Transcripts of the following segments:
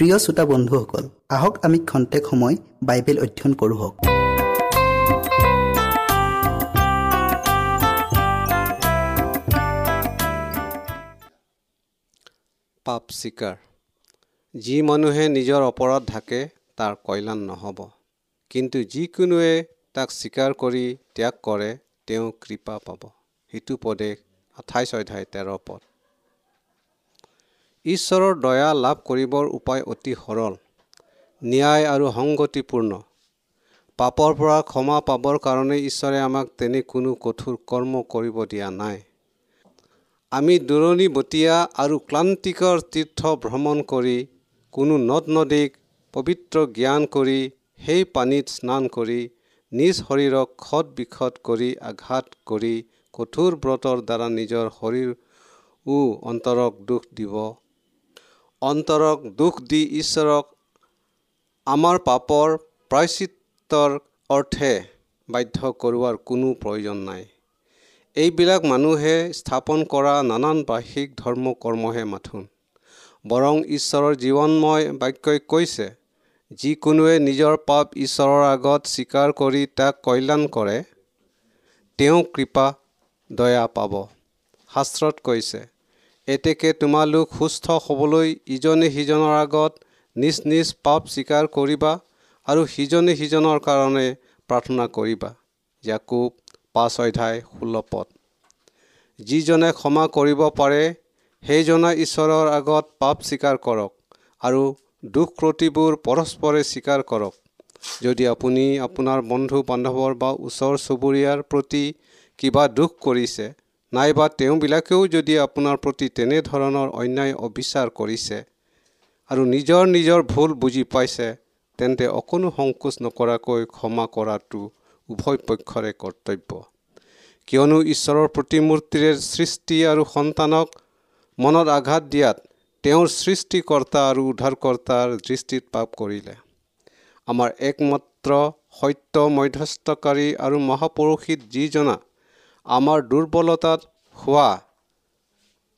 প্ৰিয় শ্ৰোতা বন্ধুসকল আহক আমি খন্তেক সময় বাইবেল অধ্যয়ন কৰোঁ পাপ স্বীকাৰ যি মানুহে নিজৰ অপৰাধ ঢাকে তাৰ কল্যাণ নহ'ব। কিন্তু যিকোনোৱে তাক স্বীকাৰ কৰি ত্যাগ কৰে তেওঁ কৃপা পাব। সিটো পদেশ আঠাইছ অধ্যায় তেৰ পদ। ঈশ্বৰৰ দয়া লাভ কৰিবৰ উপায় অতি সৰল ন্যায় আৰু সংগতিপূৰ্ণ। পাপৰ পৰা ক্ষমা পাবৰ কাৰণে ঈশ্বৰে আমাক তেনে কোনো কঠোৰ কৰ্ম কৰিব দিয়া নাই। আমি দূৰণিবতীয়া আৰু ক্লান্তিকৰ তীৰ্থ ভ্ৰমণ কৰি কোনো নদ নদীক পবিত্ৰ জ্ঞান কৰি সেই পানীত স্নান কৰি নিজ শৰীৰক খত বিখত কৰি আঘাত কৰি কঠোৰ ব্ৰতৰ দ্বাৰা নিজৰ শৰীৰো অন্তৰক দুখ দিব। অন্তৰক দুখ দি ঈশ্বৰক আমাৰ পাপৰ প্ৰায়চিত্ৰৰ অৰ্থে বাধ্য কৰোৱাৰ কোনো প্ৰয়োজন নাই। এইবিলাক মানুহে স্থাপন কৰা নানান বাৰ্ষিক ধৰ্ম কৰ্মহে মাথোন। বৰং ঈশ্বৰৰ জীৱনময় বাক্যই কৈছে যিকোনোৱে নিজৰ পাপ ঈশ্বৰৰ আগত স্বীকাৰ কৰি তাক কল্যাণ কৰে তেওঁ কৃপা দয়া পাব। শাস্ত্ৰত কৈছে এতেকে তোমালোক সুস্থ হ'বলৈ ইজনে সিজনৰ আগত নিজ নিজ পাপ স্বীকাৰ কৰিবা আৰু সিজনে সিজনৰ কাৰণে প্ৰাৰ্থনা কৰিবা। জাকুব পাঁচ অধ্যায় ষোল্ল পদ। যিজনে ক্ষমা কৰিব পাৰে সেইজনে ঈশ্বৰৰ আগত পাপ স্বীকাৰ কৰক আৰু দুখ ক্ৰতিবোৰ পৰস্পৰে স্বীকাৰ কৰক। যদি আপুনি আপোনাৰ বন্ধু বান্ধৱৰ বা ওচৰ চুবুৰীয়াৰ প্ৰতি কিবা দুখ কৰিছে নাইবা তেওঁবিলাকেও যদি আপোনাৰ প্ৰতি তেনেধৰণৰ অন্যায় অবিচাৰ কৰিছে আৰু নিজৰ নিজৰ ভুল বুজি পাইছে তেন্তে অকণো সংকোচ নকৰাকৈ ক্ষমা কৰাটো উভয় পক্ষৰে কৰ্তব্য। কিয়নো ঈশ্বৰৰ প্ৰতিমূৰ্তিৰে সৃষ্টি আৰু সন্তানক মনত আঘাত দিয়াত তেওঁৰ সৃষ্টিকৰ্তা আৰু উদ্ধাৰকৰ্তাৰ দৃষ্টিত পাপ কৰিলে। আমাৰ একমাত্ৰ সত্য মধ্যস্থকাৰী আৰু মহাপুৰুষিত যিজনা আমাৰ দুৰ্বলতাত হোৱা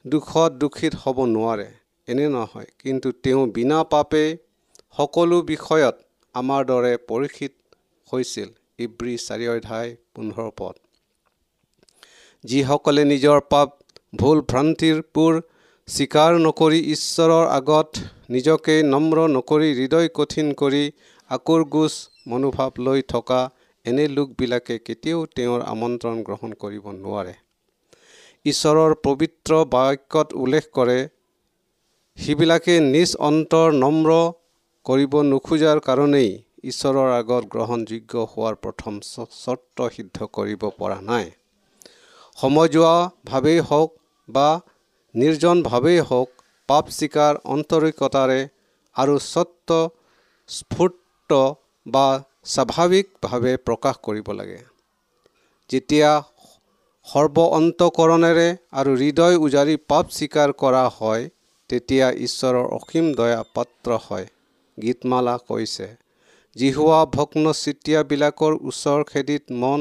দুখত দুখিত হ'ব নোৱাৰে। এনে নহয় কিন্তু তেওঁ বিনা পাপে সকলো বিষয়ত আমাৰ দৰে পৰীক্ষিত হৈছিল। ইব্ৰী চাৰি অধ্যায় পোন্ধৰ পদ। যিসকলে নিজৰ পাপ ভুল ভ্ৰান্তিৰবোৰ স্বীকাৰ নকৰি ঈশ্বৰৰ আগত নিজকে নম্ৰ নকৰি হৃদয় কঠিন কৰি আকুৰ গোচ মনোভাৱ লৈ থকা এনে লোকবিলাকে কেতিয়াও তেওঁৰ আমন্ত্ৰণ গ্ৰহণ কৰিব নোৱাৰে। ঈশ্বৰৰ পবিত্ৰ বাক্যত উল্লেখ কৰে সিবিলাকে নিজ অন্তৰ নম্ৰ কৰিব নোখোজাৰ কাৰণেই ঈশ্বৰৰ আগত গ্ৰহণযোগ্য হোৱাৰ প্ৰথম চৰ্ত সিদ্ধ কৰিব পৰা নাই। সমজুৱাভাৱেই হওক বা নিৰ্জনভাৱেই হওক পাপ স্বীকাৰ আন্তৰিকতাৰে আৰু স্বত্ব স্ফূৰ্ত বা স্বাভাৱিকভাৱে প্ৰকাশ কৰিব লাগে। যেতিয়া সৰ্ব অন্তকৰণেৰে আৰু হৃদয় উজাৰি পাপ স্বীকাৰ কৰা হয় তেতিয়া ঈশ্বৰৰ অসীম দয়া পাত্ৰ হয় গীতমালা কৈছে। জিহুৱা ভগ্ন চিতিয়াবিলাকৰ ওচৰ খেদিত মন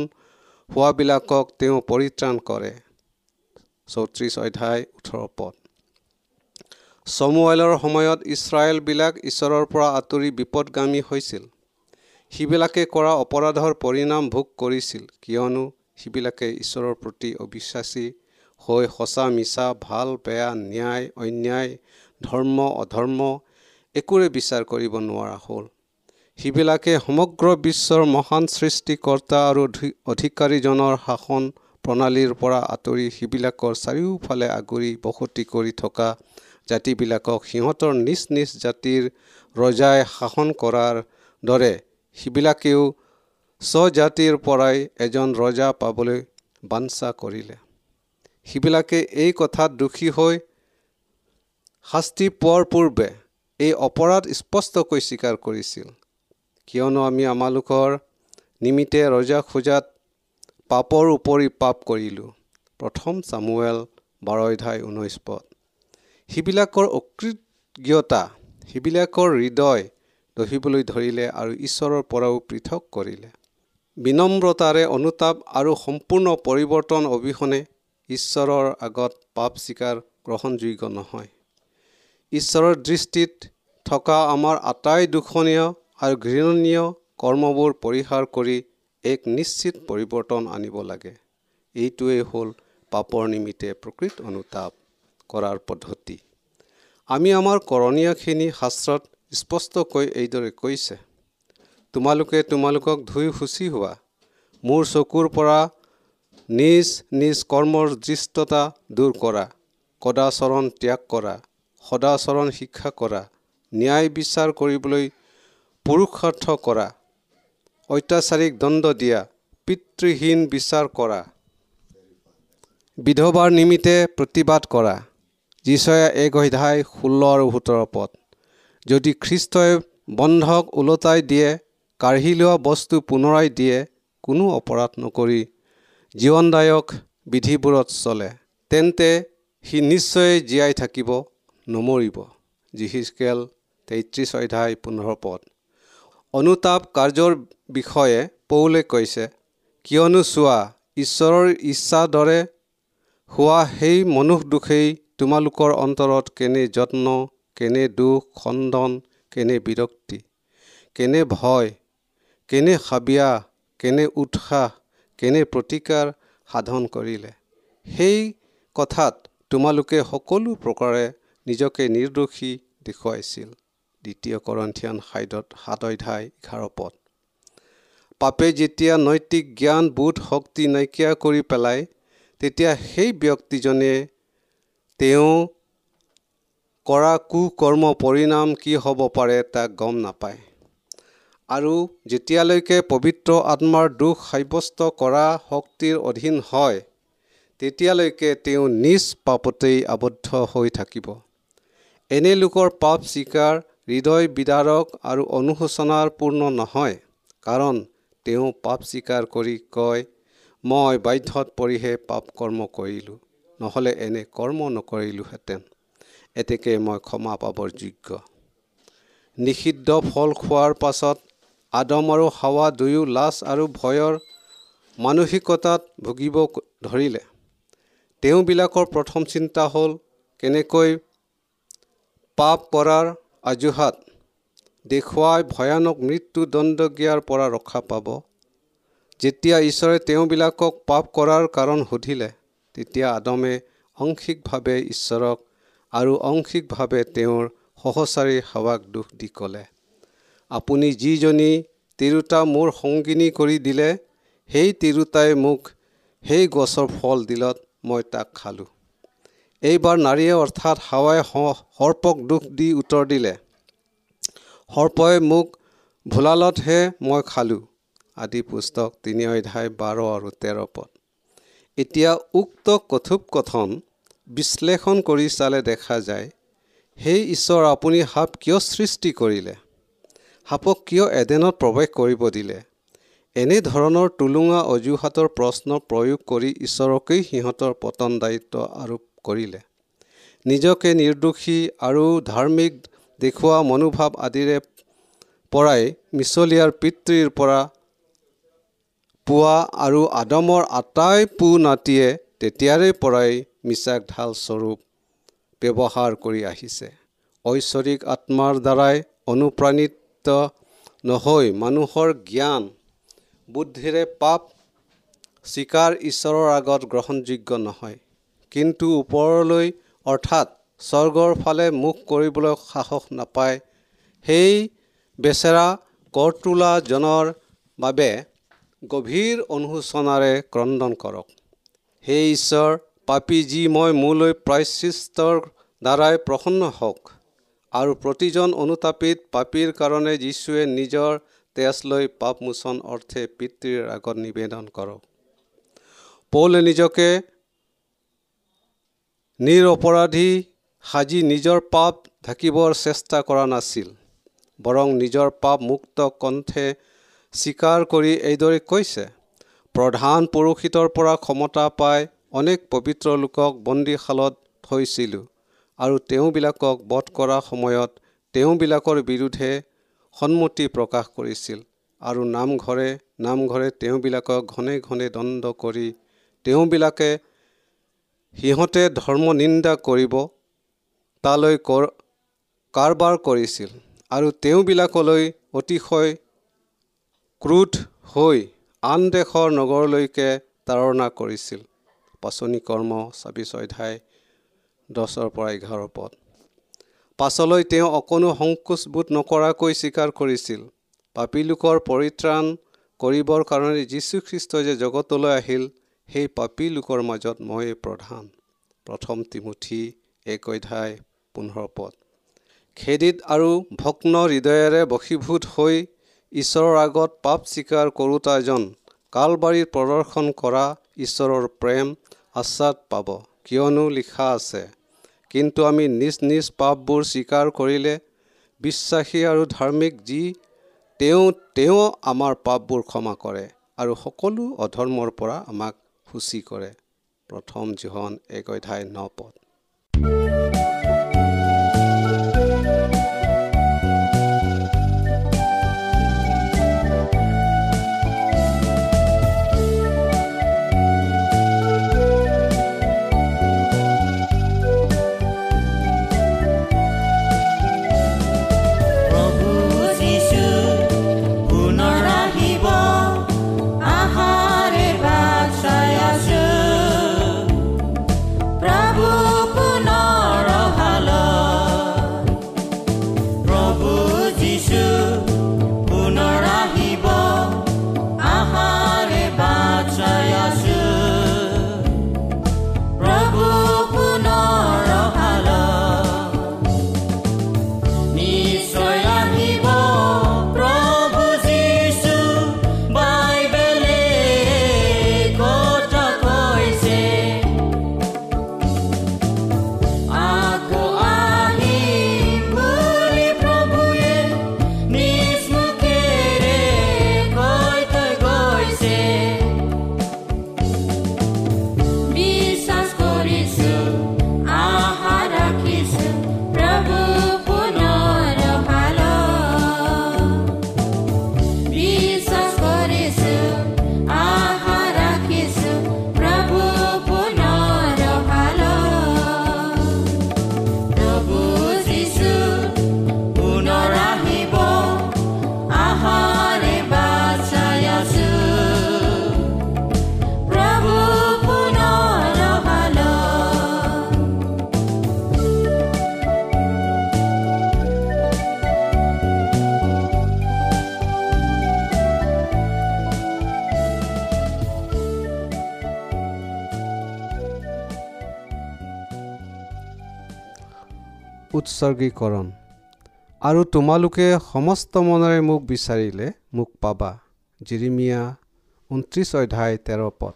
হোৱাবিলাকক তেওঁ পৰিত্ৰাণ কৰে। চৌত্ৰিছ অধ্যায় ওঠৰ পদ। চমুৱেলৰ সময়ত ইছৰাইলবিলাক ঈশ্বৰৰ পৰা আঁতৰি বিপদগামী হৈছিল। সিবিলাকে কৰা অপৰাধৰ পৰিণাম ভোগ কৰিছিল কিয়নো সিবিলাকে ঈশ্বৰৰ প্ৰতি অবিশ্বাসী হৈ সঁচা মিছা ভাল বেয়া ন্যায় অন্যায় ধৰ্ম অধৰ্ম একোৰে বিচাৰ কৰিব নোৱাৰা হ'ল। সিবিলাকে সমগ্ৰ বিশ্বৰ মহান সৃষ্টিকৰ্তা আৰু অধিকাৰীজনৰ শাসন প্ৰণালীৰ পৰা আঁতৰি সিবিলাকৰ চাৰিওফালে আগুৰি বসতি কৰি থকা জাতিবিলাকক সিহঁতৰ নিজ নিজ জাতিৰ ৰজাই শাসন কৰাৰ দৰে সিবিলাকেও স্বজাতিৰ পৰাই এজন ৰজা পাবলৈ বাঞ্ছা কৰিলে। সিবিলাকে এই কথাত দোষী হৈ শাস্তি পোৱাৰ পূৰ্বে এই অপৰাধ স্পষ্টকৈ স্বীকাৰ কৰিছিল। কিয়নো আমি আমালোকৰ নিমিত্তে ৰজা খোজাত পাপৰ উপৰি পাপ কৰিলোঁ। প্ৰথম চামুৱেল বাৰ অধ্যায় ঊনৈছ পদ। সিবিলাকৰ অকৃতজ্ঞতা সিবিলাকৰ হৃদয় দহিবলৈ ধৰিলে আৰু ঈশ্বৰৰ পৰাও পৃথক কৰিলে। বিনম্ৰতাৰে অনুতাপ আৰু সম্পূৰ্ণ পৰিৱৰ্তন অবিহনে ঈশ্বৰৰ আগত পাপ স্বীকাৰ গ্ৰহণযোগ্য নহয়। ঈশ্বৰৰ দৃষ্টিত থকা আমাৰ আটাই দূষণীয় আৰু ঘৃণনীয় কৰ্মবোৰ পৰিহাৰ কৰি এক নিশ্চিত পৰিৱৰ্তন আনিব লাগে। এইটোৱেই হ'ল পাপৰ নিমিত্তে প্ৰকৃত অনুতাপ কৰাৰ পদ্ধতি। আমি আমাৰ কৰণীয়খিনি শাস্ত্ৰত স্পষ্টকৈ এইদৰে কৈছে তোমালোকে তোমালোকক ধুই শুচি হোৱা। মোৰ চকুৰ পৰা নিজ নিজ কৰ্মৰ দৃষ্টতা দূৰ কৰা। কদাচৰণ ত্যাগ কৰা। সদাচৰণ শিক্ষা কৰা। ন্যায় বিচাৰ কৰিবলৈ পুৰুষাৰ্থ কৰা। অত্যাচাৰীক দণ্ড দিয়া। পিতৃহীন বিচাৰ কৰা। বিধৱাৰ নিমিত্তে প্ৰতিবাদ কৰা। যিচয়া অধ্যায় ষোল্ল আৰু সোতৰ পদ। যদি খ্ৰীষ্টই বন্ধক ওলটাই দিয়ে কাঢ়ি লোৱা বস্তু পুনৰাই দিয়ে কোনো অপৰাধ নকৰি জীৱনদায়ক বিধিবোৰত চলে তেন্তে সি নিশ্চয় জীয়াই থাকিব নমৰিব। জিহিচকেল তেত্ৰিছ অধ্যায় পোন্ধৰ পদ। অনুতাপ কাৰ্যৰ বিষয়ে পৌলে কৈছে কিয়নো চোৱা ঈশ্বৰৰ ইচ্ছা দৰে হোৱা সেই মনুষ দুখেই তোমালোকৰ অন্তৰত কেনে যত্ন কেনে দুখ খণ্ডন কেনে বিৰক্তি কেনে ভয় কেনে হাবিয়া কেনে উৎসাহ কেনে প্ৰতিকাৰ সাধন কৰিলে। সেই কথাত তোমালোকে সকলো প্ৰকাৰে নিজকে নিৰ্দোষী দেখুৱাইছিল। দ্বিতীয় কৰন্থিয়ান সাইদত সাত অধ্যায় এঘাৰ পদ। পাপে যেতিয়া নৈতিক জ্ঞান বোধ শক্তি নাইকিয়া কৰি পেলায় তেতিয়া সেই ব্যক্তিজনে তেওঁ কৰা কুকৰ্ম পৰিণাম কি হ'ব পাৰে তাক গম নাপায়। আৰু যেতিয়ালৈকে পবিত্ৰ আত্মাৰ দুখ সাব্যস্ত কৰা শক্তিৰ অধীন হয় তেতিয়ালৈকে তেওঁ নিজ পাপতেই আবদ্ধ হৈ থাকিব। এনে লোকৰ পাপ স্বীকাৰ হৃদয় বিদাৰক আৰু অনুশোচনাৰ পূৰ্ণ নহয় কাৰণ তেওঁ পাপ স্বীকাৰ কৰি কয় মই বাধ্যত পৰিহে পাপ কৰ্ম কৰিলোঁ নহ'লে এনে কৰ্ম নকৰিলোহেঁতেন। এতেকে মই ক্ষমা পাবৰ যোগ্য। নিষিদ্ধ ফল খোৱাৰ পাছত আদম আৰু হাৱা দুয়ো লাজ আৰু ভয়ৰ মানসিকতাত ভুগিব ধৰিলে। তেওঁবিলাকৰ প্ৰথম চিন্তা হ'ল কেনেকৈ পাপ কৰাৰ অজুহাত দেখুৱাই ভয়ানক মৃত্যুদণ্ডজ্ঞাৰ পৰা ৰক্ষা পাব। যেতিয়া ঈশ্বৰে তেওঁবিলাকক পাপ কৰাৰ কাৰণ সুধিলে তেতিয়া আদমে আংশিকভাৱে ঈশ্বৰক আৰু আংশিকভাৱে তেওঁৰ সহচাৰী সেৱাক দুখ দি ক'লে আপুনি যিজনী তিৰোতা মোৰ সংগিনী কৰি দিলে সেই তিৰোতাই মোক সেই গছৰ ফল দিলত মই তাক খালোঁ। এইবাৰ নাৰীয়ে অৰ্থাৎ হাৱাই সৰ্পক দুখ দি উত্তৰ দিলে সৰ্পই মোক ভোলালতহে মই খালোঁ আদি পুস্তক তিনি অধ্যায় বাৰ আৰু তেৰ পদ। এতিয়া উক্ত কথোপকথন বিশ্লেষণ কৰি চালে দেখা যায় সেই ঈশ্বৰ আপুনি সাপ কিয় সৃষ্টি কৰিলে? সাপক কিয় এডেনত প্ৰৱেশ কৰিব দিলে? এনেধৰণৰ টুলুঙা অজুহাতৰ প্ৰশ্ন প্ৰয়োগ কৰি ঈশ্বৰকেই সিহঁতৰ পতন দায়িত্ব আৰোপ কৰিলে। নিজকে নিৰ্দোষী আৰু ধাৰ্মিক দেখুওৱা মনোভাৱ আদিৰে পৰাই মিছলীয়াৰ পিতৃৰ পৰা পোৱা আৰু আদমৰ আটাই পু নাতিয়ে তেতিয়াৰে পৰাই মিছাক ঢাল স্বৰূপ ব্যৱহাৰ কৰি আহিছে। ঐশ্বৰিক আত্মাৰ দ্বাৰাই অনুপ্ৰাণিত নহৈ মানুহৰ জ্ঞান। বুদ্ধিৰে পাপ স্বীকাৰ ঈশ্বৰৰ আগত গ্ৰহণযোগ্য নহয়। কিন্তু ওপৰলৈ অৰ্থাৎ স্বৰ্গৰ ফালে মুখ কৰিবলৈ সাহস নাপায় সেই বেচেৰা কৰতোলাজনৰ বাবে গভীৰ অনুশোচনাৰে ক্ৰদন কৰক। সেই ঈশ্বৰ পাপী যি মই মোলৈ প্ৰায়চিষ্টৰ দ্বাৰাই প্ৰসন্ন হওক আৰু প্ৰতিজন অনুতাপিত পাপীৰ কাৰণে যীশুৱে নিজৰ তেজ লৈ পাপমোচন অৰ্থে পিতৃৰ আগত নিবেদন কৰক। পৌলে নিজকে নিৰপৰাধী সাজি নিজৰ পাপ ঢাকিবৰ চেষ্টা কৰা নাছিল বৰং নিজৰ পাপ মুক্ত কণ্ঠে স্বীকাৰ কৰি এইদৰে কৈছে প্ৰধান পুৰোহিতৰ পৰা ক্ষমতা পাই অনেক পবিত্ৰ লোকক বন্দীশালত থৈছিলোঁ আৰু তেওঁবিলাকক বধ কৰাৰ সময়ত তেওঁবিলাকৰ বিৰুদ্ধে সন্মতি প্ৰকাশ কৰিছিল আৰু নামঘৰে নামঘৰে তেওঁবিলাকক ঘনে ঘনে দণ্ড কৰি তেওঁবিলাকে সিহঁতে ধৰ্ম নিন্দা কৰিব তালৈ কৰ কাৰবাৰ কৰিছিল আৰু তেওঁবিলাকলৈ অতিশয় ক্ৰোধ হৈ আন দেশৰ নগৰলৈকে তাৰণা কৰিছিল। পাচনি কৰ্ম ছাব্বিছ অধ্যায় দহৰ পৰা এঘাৰ পদ পাছলৈ তেওঁ অকণো সংকোচবোধ নকৰাকৈ স্বীকাৰ কৰিছিল। পাপী লোকৰ পৰিত্ৰাণ কৰিবৰ কাৰণে যীশুখ্ৰীষ্টই যে জগতলৈ আহিল সেই পাপী লোকৰ মাজত ময়ে প্ৰধান। প্ৰথম তিমুঠি এক অধ্যায় পোন্ধৰ পদ খেদিত আৰু ভগ্ন হৃদয়েৰে বশীভূত হৈ ঈশ্বৰৰ আগত পাপ স্বীকাৰ কৰোতা এজন কালবাৰীত প্ৰদৰ্শন কৰা ঈশ্বৰৰ প্ৰেম আশ্বাদ পাব। কিয়নো লিখা আছে কিন্তু আমি নিজ নিজ পাপবোৰ স্বীকাৰ কৰিলে বিশ্বাসী আৰু ধাৰ্মিক যি তেওঁ তেওঁ আমাৰ পাপবোৰ ক্ষমা কৰে আৰু সকলো অধৰ্মৰ পৰা আমাক সূচী কৰে। প্ৰথম জীৱন এক অধ্যায় ন পদ। উৎসৰ্গীকৰণ। আৰু তোমালোকে সমস্ত মনেৰে মোক বিচাৰিলে মোক পাবা। জিৰিমিয়া ঊনত্ৰিছ অধ্যায় তেৰ পদ।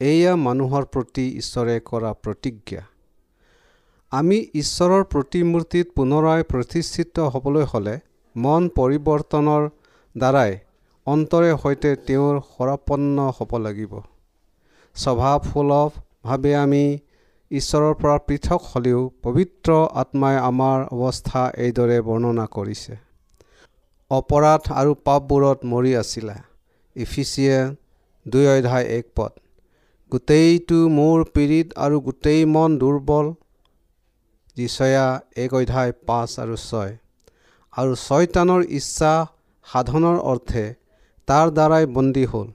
এয়া মানুহৰ প্ৰতি ঈশ্বৰে কৰা প্ৰতিজ্ঞা। আমি ঈশ্বৰৰ প্ৰতিমূৰ্তিত পুনৰাই প্ৰতিষ্ঠিত হ'বলৈ হ'লে মন পৰিৱৰ্তনৰ দ্বাৰাই অন্তৰে সৈতে তেওঁৰ সৰাপন্ন হ'ব লাগিব। স্বভাৱ সুলভভাৱে আমি ঈশ্বৰৰ পৰা পৃথক হ'লেও পবিত্ৰ আত্মাই আমাৰ অৱস্থা এইদৰে বৰ্ণনা কৰিছে। অপৰাধ আৰু পাপবোৰত মৰি আছিলা। ইফিচিয়ে দুই অধ্যায় এক পদ। গোটেইটো মোৰ পীড়িত আৰু গোটেই মন দুৰ্বল। যিচয়া এক অধ্যায় পাঁচ আৰু ছয়। আৰু ছয়তানৰ ইচ্ছা সাধনৰ অৰ্থে তাৰ দ্বাৰাই বন্দী হ'ল।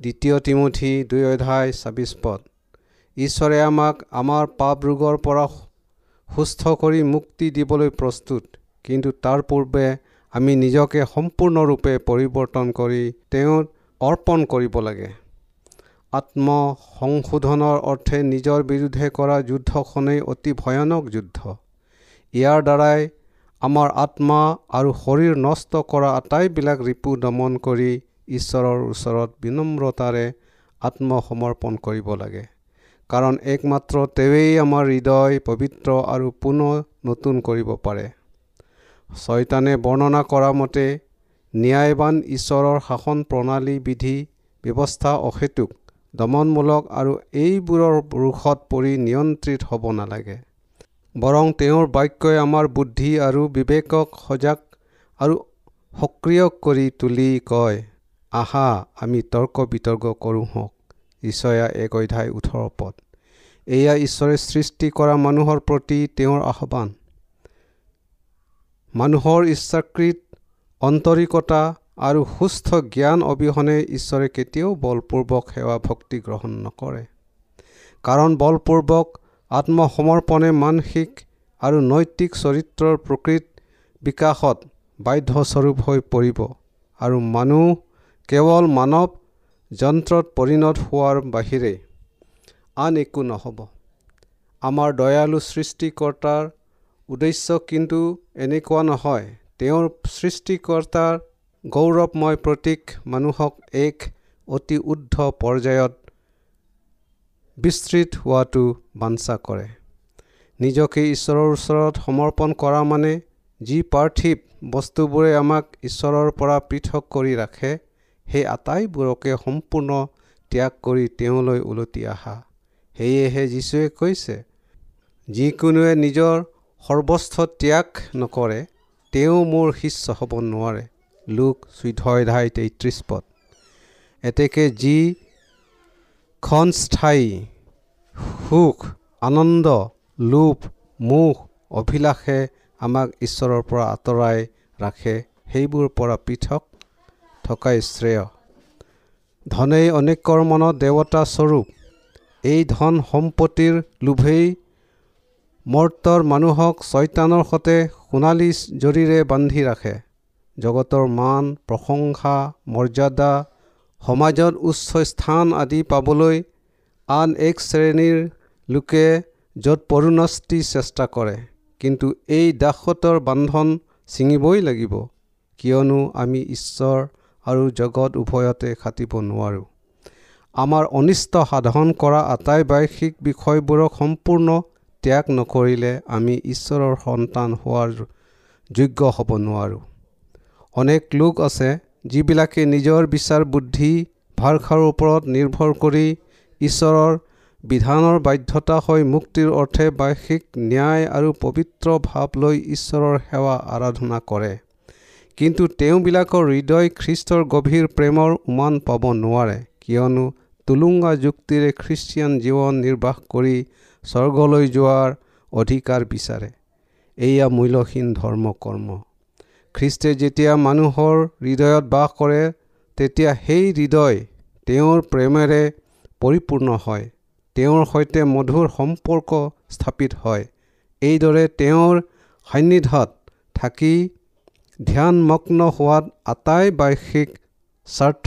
দ্বিতীয় তিমুঠি দুই অধ্যায় ছাব্বিছ পদ। ঈশ্বৰে আমাক আমাৰ পাপ ৰোগৰ পৰা সুস্থ কৰি মুক্তি দিবলৈ প্ৰস্তুত। কিন্তু তাৰ পূৰ্বে আমি নিজকে সম্পূৰ্ণৰূপে পৰিৱৰ্তন কৰি তেওঁৰ অৰ্পণ কৰিব লাগে। আত্ম সংশোধনৰ অৰ্থে নিজৰ বিৰুদ্ধে কৰা যুদ্ধখনেই অতি ভয়ানক যুদ্ধ। ইয়াৰ দ্বাৰাই আমাৰ আত্মা আৰু শৰীৰ নষ্ট কৰা আটাইবিলাক ৰিপু দমন কৰি ঈশ্বৰৰ ওচৰত বিনম্ৰতাৰে আত্মসমৰ্পণ কৰিব লাগে। কাৰণ একমাত্ৰ তেওঁৱেই আমাৰ হৃদয় পবিত্ৰ আৰু পুনৰ নতুন কৰিব পাৰে। ছয়তানে বৰ্ণনা কৰা মতে ন্যায়বান ঈশ্বৰৰ শাসন প্ৰণালী বিধি ব্যৱস্থা অহেতুক দমনমূলক আৰু এইবোৰৰ ৰোষত পৰি নিয়ন্ত্ৰিত হ'ব নালাগে। বৰং তেওঁৰ বাক্যই আমাৰ বুদ্ধি আৰু বিবেকক সজাগ আৰু সক্ৰিয় কৰি তুলি কয় আহা আমি তৰ্ক বিতৰ্ক কৰোঁ হওক। ঈশ্বয়া এক অধ্যায় ওঠৰ পদ। এয়া ঈশ্বৰে সৃষ্টি কৰা মানুহৰ প্ৰতি তেওঁৰ আহ্বান। মানুহৰ ইচ্ছাকৃত অন্তৰিকতা আৰু সুস্থ জ্ঞান অবিহনে ঈশ্বৰে কেতিয়াও বলপূৰ্বক সেৱা ভক্তি গ্ৰহণ নকৰে। কাৰণ বলপূৰ্বক আত্মসমৰ্পণে মানসিক আৰু নৈতিক চৰিত্ৰৰ প্ৰকৃত বিকাশত বাধ্যস্বৰূপ হৈ পৰিব আৰু মানুহ কেৱল মানৱ যন্ত্ৰত পৰিণত হোৱাৰ বাহিৰে আন একো নহ'ব। আমাৰ দয়ালু সৃষ্টিকৰ্তাৰ উদ্দেশ্য কিন্তু এনেকুৱা নহয়। তেওঁৰ সৃষ্টিকৰ্তাৰ গৌৰৱময় প্ৰতীক মানুহক এক অতি উদ্ধ পৰ্যায়ত বিস্তৃত হোৱাটো বাঞ্ছা কৰে। নিজকে ঈশ্বৰৰ ওচৰত সমৰ্পণ কৰা মানে যি পাৰ্থিৱ বস্তুবোৰে আমাক ঈশ্বৰৰ পৰা পৃথক কৰি ৰাখে সেই আটাইবোৰকে সম্পূৰ্ণ ত্যাগ কৰি তেওঁলৈ ওলটি আহা। সেয়েহে যীশুৱে কৈছে যিকোনোৱে নিজৰ সৰ্বস্থ ত্যাগ নকৰে তেওঁ মোৰ শিষ্য হ'ব নোৱাৰে লোক চৈধ্য অধ্যায় তেত্ৰিছ পদ। এতেকে যি ক্ষণস্থায়ী সুখ আনন্দ লোভ মুখ অভিলাষে আমাক ঈশ্বৰৰ পৰা আঁতৰাই ৰাখে সেইবোৰৰ পৰা পৃথক থকাই শ্ৰেয়। ধনেই অনেকৰ মনত দেৱতা স্বৰূপ। এই ধন সম্পত্তিৰ লোভেই মৰ্তৰ মানুহক ছয়তানৰ সতে সোণালী জৰিৰে বান্ধি ৰাখে। জগতৰ মান প্ৰশংসা মৰ্যাদা সমাজত উচ্চ স্থান আদি পাবলৈ আন এক শ্ৰেণীৰ লোকে য'ত পৰুণষ্টি চেষ্টা কৰে। কিন্তু এই দাসতৰ বান্ধন ছিঙিবই লাগিব। কিয়নো আমি ঈশ্বৰ আৰু জগত উভয়তে খাটিব নোৱাৰোঁ। আমাৰ অনিষ্ট সাধন কৰা আটাই বাৰ্ষিক বিষয়বোৰক সম্পূৰ্ণ ত্যাগ নকৰিলে আমি ঈশ্বৰৰ সন্তান হোৱাৰ যোগ্য হ'ব নোৱাৰোঁ। অনেক লোক আছে যিবিলাকে নিজৰ বিচাৰ বুদ্ধি ভাষাৰ ওপৰত নিৰ্ভৰ কৰি ঈশ্বৰৰ বিধানৰ বাধ্যতা হৈ মুক্তিৰ অৰ্থে বাৰ্ষিক ন্যায় আৰু পবিত্ৰ ভাৱ লৈ ঈশ্বৰৰ সেৱা আৰাধনা কৰে। কিন্তু তেওঁবিলাকৰ হৃদয় খ্ৰীষ্টৰ গভীৰ প্ৰেমৰ উমান পাব নোৱাৰে কিয়নো টুলুঙা যুক্তিৰে খ্ৰীষ্টিয়ান জীৱন নিৰ্বাহ কৰি স্বৰ্গলৈ যোৱাৰ অধিকাৰ বিচাৰে। এয়া মূল্যহীন ধৰ্ম কৰ্ম খ্ৰীষ্টে যেতিয়া মানুহৰ হৃদয়ত বাস কৰে তেতিয়া সেই হৃদয় তেওঁৰ প্ৰেমেৰে পৰিপূৰ্ণ হয় তেওঁৰ সৈতে মধুৰ সম্পৰ্ক স্থাপিত হয়। এইদৰে তেওঁৰ সান্নিধ্যত থাকি ধ্যানমগ্ন হোৱাত আটাই বাৰ্ষিক স্বাৰ্থ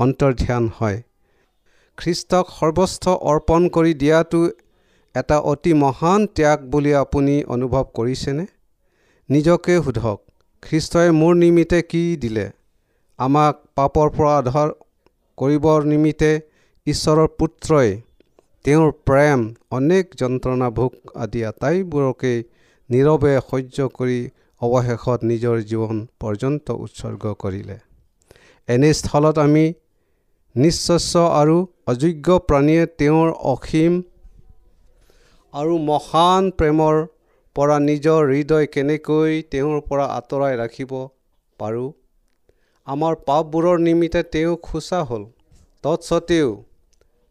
অন্তৰ্ধ্যান হয়। খ্ৰীষ্টক সৰ্বস্থ অৰ্পণ কৰি দিয়াটো এটা অতি মহান ত্যাগ বুলি আপুনি অনুভৱ কৰিছেনে? নিজকে সোধক খ্ৰীষ্টই মোৰ নিমিত্তে কি দিলে? আমাক পাপৰ পৰা আধাৰ কৰিবৰ নিমিত্তে ঈশ্বৰৰ পুত্ৰই তেওঁৰ প্ৰেম অনেক যন্ত্ৰণা ভোগ আদি আটাইবোৰকে নীৰৱে সহ্য কৰি অৱশেষত নিজৰ জীৱন পৰ্যন্ত উৎসৰ্গ কৰিলে। এনে স্থলত আমি নিশ্চস্য আৰু অযোগ্য প্ৰাণীয়ে তেওঁৰ অসীম আৰু মহান প্ৰেমৰ পৰা নিজৰ হৃদয় কেনেকৈ তেওঁৰ পৰা আঁতৰাই ৰাখিব পাৰোঁ? আমাৰ পাপবোৰৰ নিমিত্তে তেওঁ খোচা হ'ল। তৎসত্বেও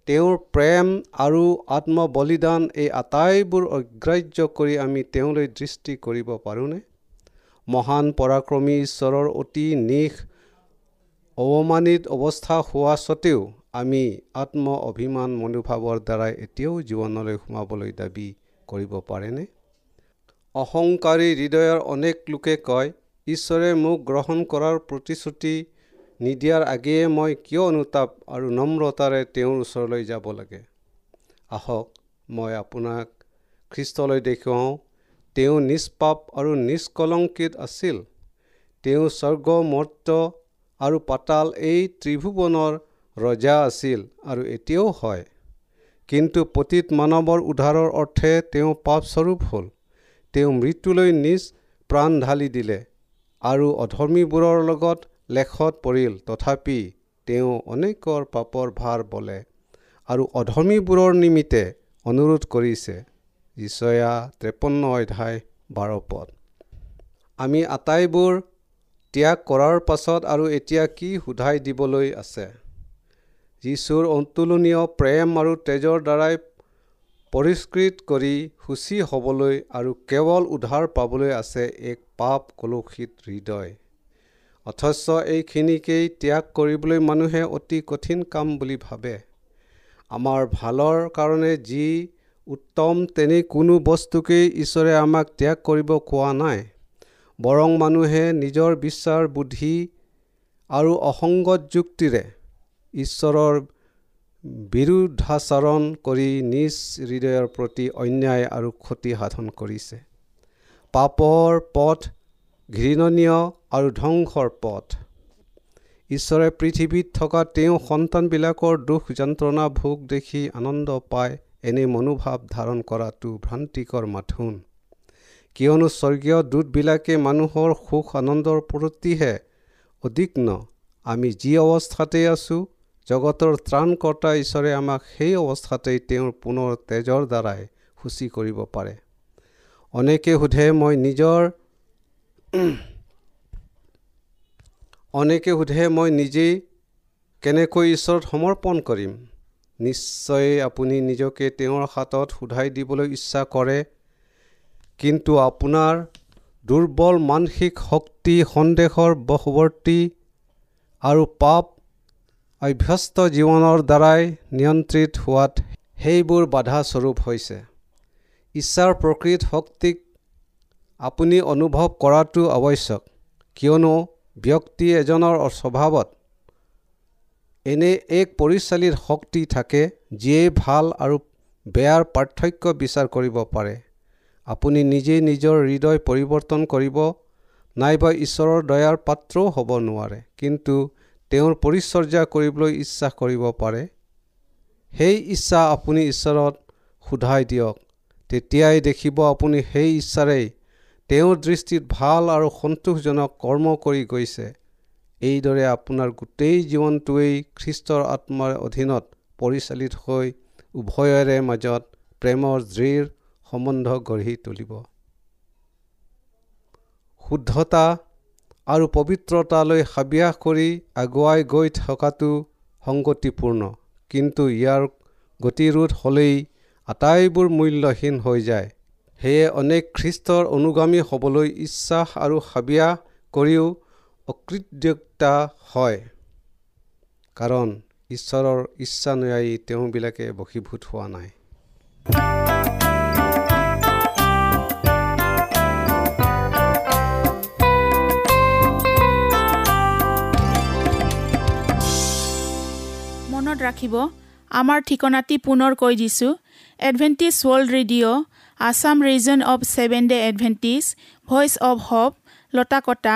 তেওঁৰ প্ৰেম আৰু আত্মবলিদান এই আটাইবোৰ অগ্ৰাহ্য কৰি আমি তেওঁলৈ দৃষ্টি কৰিব পাৰোঁনে? মহান পৰাক্ৰমী ঈশ্বৰৰ অতি নিশ অৱমানিত অৱস্থা হোৱা স্বত্তেও আমি আত্ম অভিমান মনোভাৱৰ দ্বাৰাই এতিয়াও জীৱনলৈ সোমাবলৈ দাবী কৰিব পাৰেনে? অহংকাৰী হৃদয়ৰ অনেক লোকে কয় ঈশ্বৰে মোক গ্ৰহণ কৰাৰ প্ৰতিশ্ৰুতি নিদিয়াৰ আগেয়ে মই কিয় অনুতাপ আৰু নম্ৰতাৰে তেওঁৰ ওচৰলৈ যাব লাগে? আহক মই আপোনাক খ্ৰীষ্টলৈ দেখুৱাওঁ তেওঁ নিষ্পাপ আৰু নিষ্কলংকিত আছিল। তেওঁ স্বৰ্গ মৰ্ত আৰু পাতাল এই ত্ৰিভুৱনৰ ৰজা আছিল আৰু এতিয়াও হয়। কিন্তু পতীত মানৱৰ উদ্ধাৰৰ অৰ্থে তেওঁ পাপস্বৰূপ হ'ল। তেওঁ মৃত্যুলৈ নিজ প্ৰাণ ঢালি দিলে আৰু অধৰ্মীবোৰৰ লগত লেখত পৰিল। তথাপি তেওঁ অনেকৰ পাপৰ ভাৰ বলে আৰু অধৰ্মীবোৰৰ নিমিত্তে অনুৰোধ কৰিছে। ঈশ্বয়া ত্ৰেপন্ন অধ্যায় বাৰ পদ। আমি আটাইবোৰ ত্যাগ কৰাৰ পাছত আৰু এতিয়া কি সোধাই দিবলৈ আছে? যীশুৰ অতুলনীয় প্ৰেম আৰু তেজৰ দ্বাৰাই পৰিষ্কৃত কৰি সূচী হ'বলৈ আৰু কেৱল উদ্ধাৰ পাবলৈ আছে এক পাপ কলুষিত হৃদয়। অথচ এইখিনিকেই ত্যাগ কৰিবলৈ মানুহে অতি কঠিন কাম বুলি ভাবে। আমাৰ ভালৰ কাৰণে যি উত্তম তেনে কোনো বস্তুকেই ঈশ্বৰে আমাক ত্যাগ কৰিব কোৱা নাই। বৰং মানুহে নিজৰ বিশ্বাস বুদ্ধি আৰু অসংগত যুক্তিৰে ঈশ্বৰৰ বিৰুদ্ধাচৰণ কৰি নিজ হৃদয়ৰ প্ৰতি অন্যায় আৰু ক্ষতি সাধন কৰিছে। পাপৰ পথ ঘৃণনীয় আৰু ধ্বংসৰ পথ। ঈশ্বৰে পৃথিৱীত থকা তেওঁ সন্তানবিলাকৰ দুখ যন্ত্ৰণা ভোগ দেখি আনন্দ পায়। এনে মনোভাৱ ধাৰণ কৰাটো ভ্ৰান্তিকৰ মাথোন। কিয়নো স্বৰ্গীয় দূতবিলাকে মানুহৰ সুখ আনন্দৰ প্ৰতিহে অধিক ন আমি যি অৱস্থাতে আছোঁ জগতৰ ত্ৰাণকৰ্তা ঈশ্বৰে আমাক সেই অৱস্থাতেই তেওঁৰ পুনৰ তেজৰ দ্বাৰাই সূচী কৰিব পাৰে। অনেকে সোধে মই নিজৰ অনেকে সোধে মই নিজেই কেনেকৈ ঈশ্বৰত সমৰ্পণ কৰিম? নিশ্চয় আপুনি নিজকে তেওঁৰ হাতত সোধাই দিবলৈ ইচ্ছা কৰে কিন্তু আপোনাৰ দুৰ্বল মানসিক শক্তি সন্দেহৰ বশৱৰ্তী আৰু পাপ অভ্যস্ত জীৱনৰ দ্বাৰাই নিয়ন্ত্ৰিত হোৱাত সেইবোৰ বাধাস্বৰূপ হৈছে। ইচ্ছাৰ প্ৰকৃত শক্তিক আপুনি অনুভৱ কৰাটো আৱশ্যক কিয়নো ব্যক্তি এজনৰ স্বভাৱত এনে এক পৰিচালিত শক্তি থাকে যিয়ে ভাল আৰু বেয়াৰ পাৰ্থক্য বিচাৰ কৰিব পাৰে। আপুনি নিজেই নিজৰ হৃদয় পৰিৱৰ্তন কৰিব নাইবা ঈশ্বৰৰ দয়াৰ পাত্ৰও হ'ব নোৱাৰে কিন্তু তেওঁৰ পৰিচৰ্যা কৰিবলৈ ইচ্ছা কৰিব পাৰে। সেই ইচ্ছা আপুনি ঈশ্বৰত সোধাই দিয়ক তেতিয়াই দেখিব আপুনি সেই ইচ্ছাৰেই তেওঁৰ দৃষ্টিত ভাল আৰু সন্তোষজনক কৰ্ম কৰি গৈছে। এইদৰে আপোনাৰ গোটেই জীৱনটোৱেই খ্ৰীষ্টৰ আত্মাৰ অধীনত পৰিচালিত হৈ উভয়ৰে মাজত প্ৰেমৰ দৃঢ় সম্বন্ধ গঢ়ি তুলিব। শুদ্ধতা আৰু পবিত্ৰতালৈ হাবিয়াস কৰি আগুৱাই গৈ থকাটো সংগতিপূৰ্ণ কিন্তু ইয়াৰ গতিৰোধ হ'লেই আটাইবোৰ মূল্যহীন হৈ যায়। সেয়ে অনেক খ্ৰীষ্টৰ অনুগামী হ'বলৈ ইচ্ছা আৰু হাবিয়াস কৰিও অকৃতজ্ঞতা হয়। কাৰণ ঈশ্বৰৰ ইচ্ছানুযায়ী তেওঁবিলাকে বশীভূত হোৱা নাই। মনত ৰাখিব আমাৰ ঠিকনাটি পুনৰ কৈ দিছোঁ। Adventist world radio' Assam region of seven day Adventist voice of hope Latakata.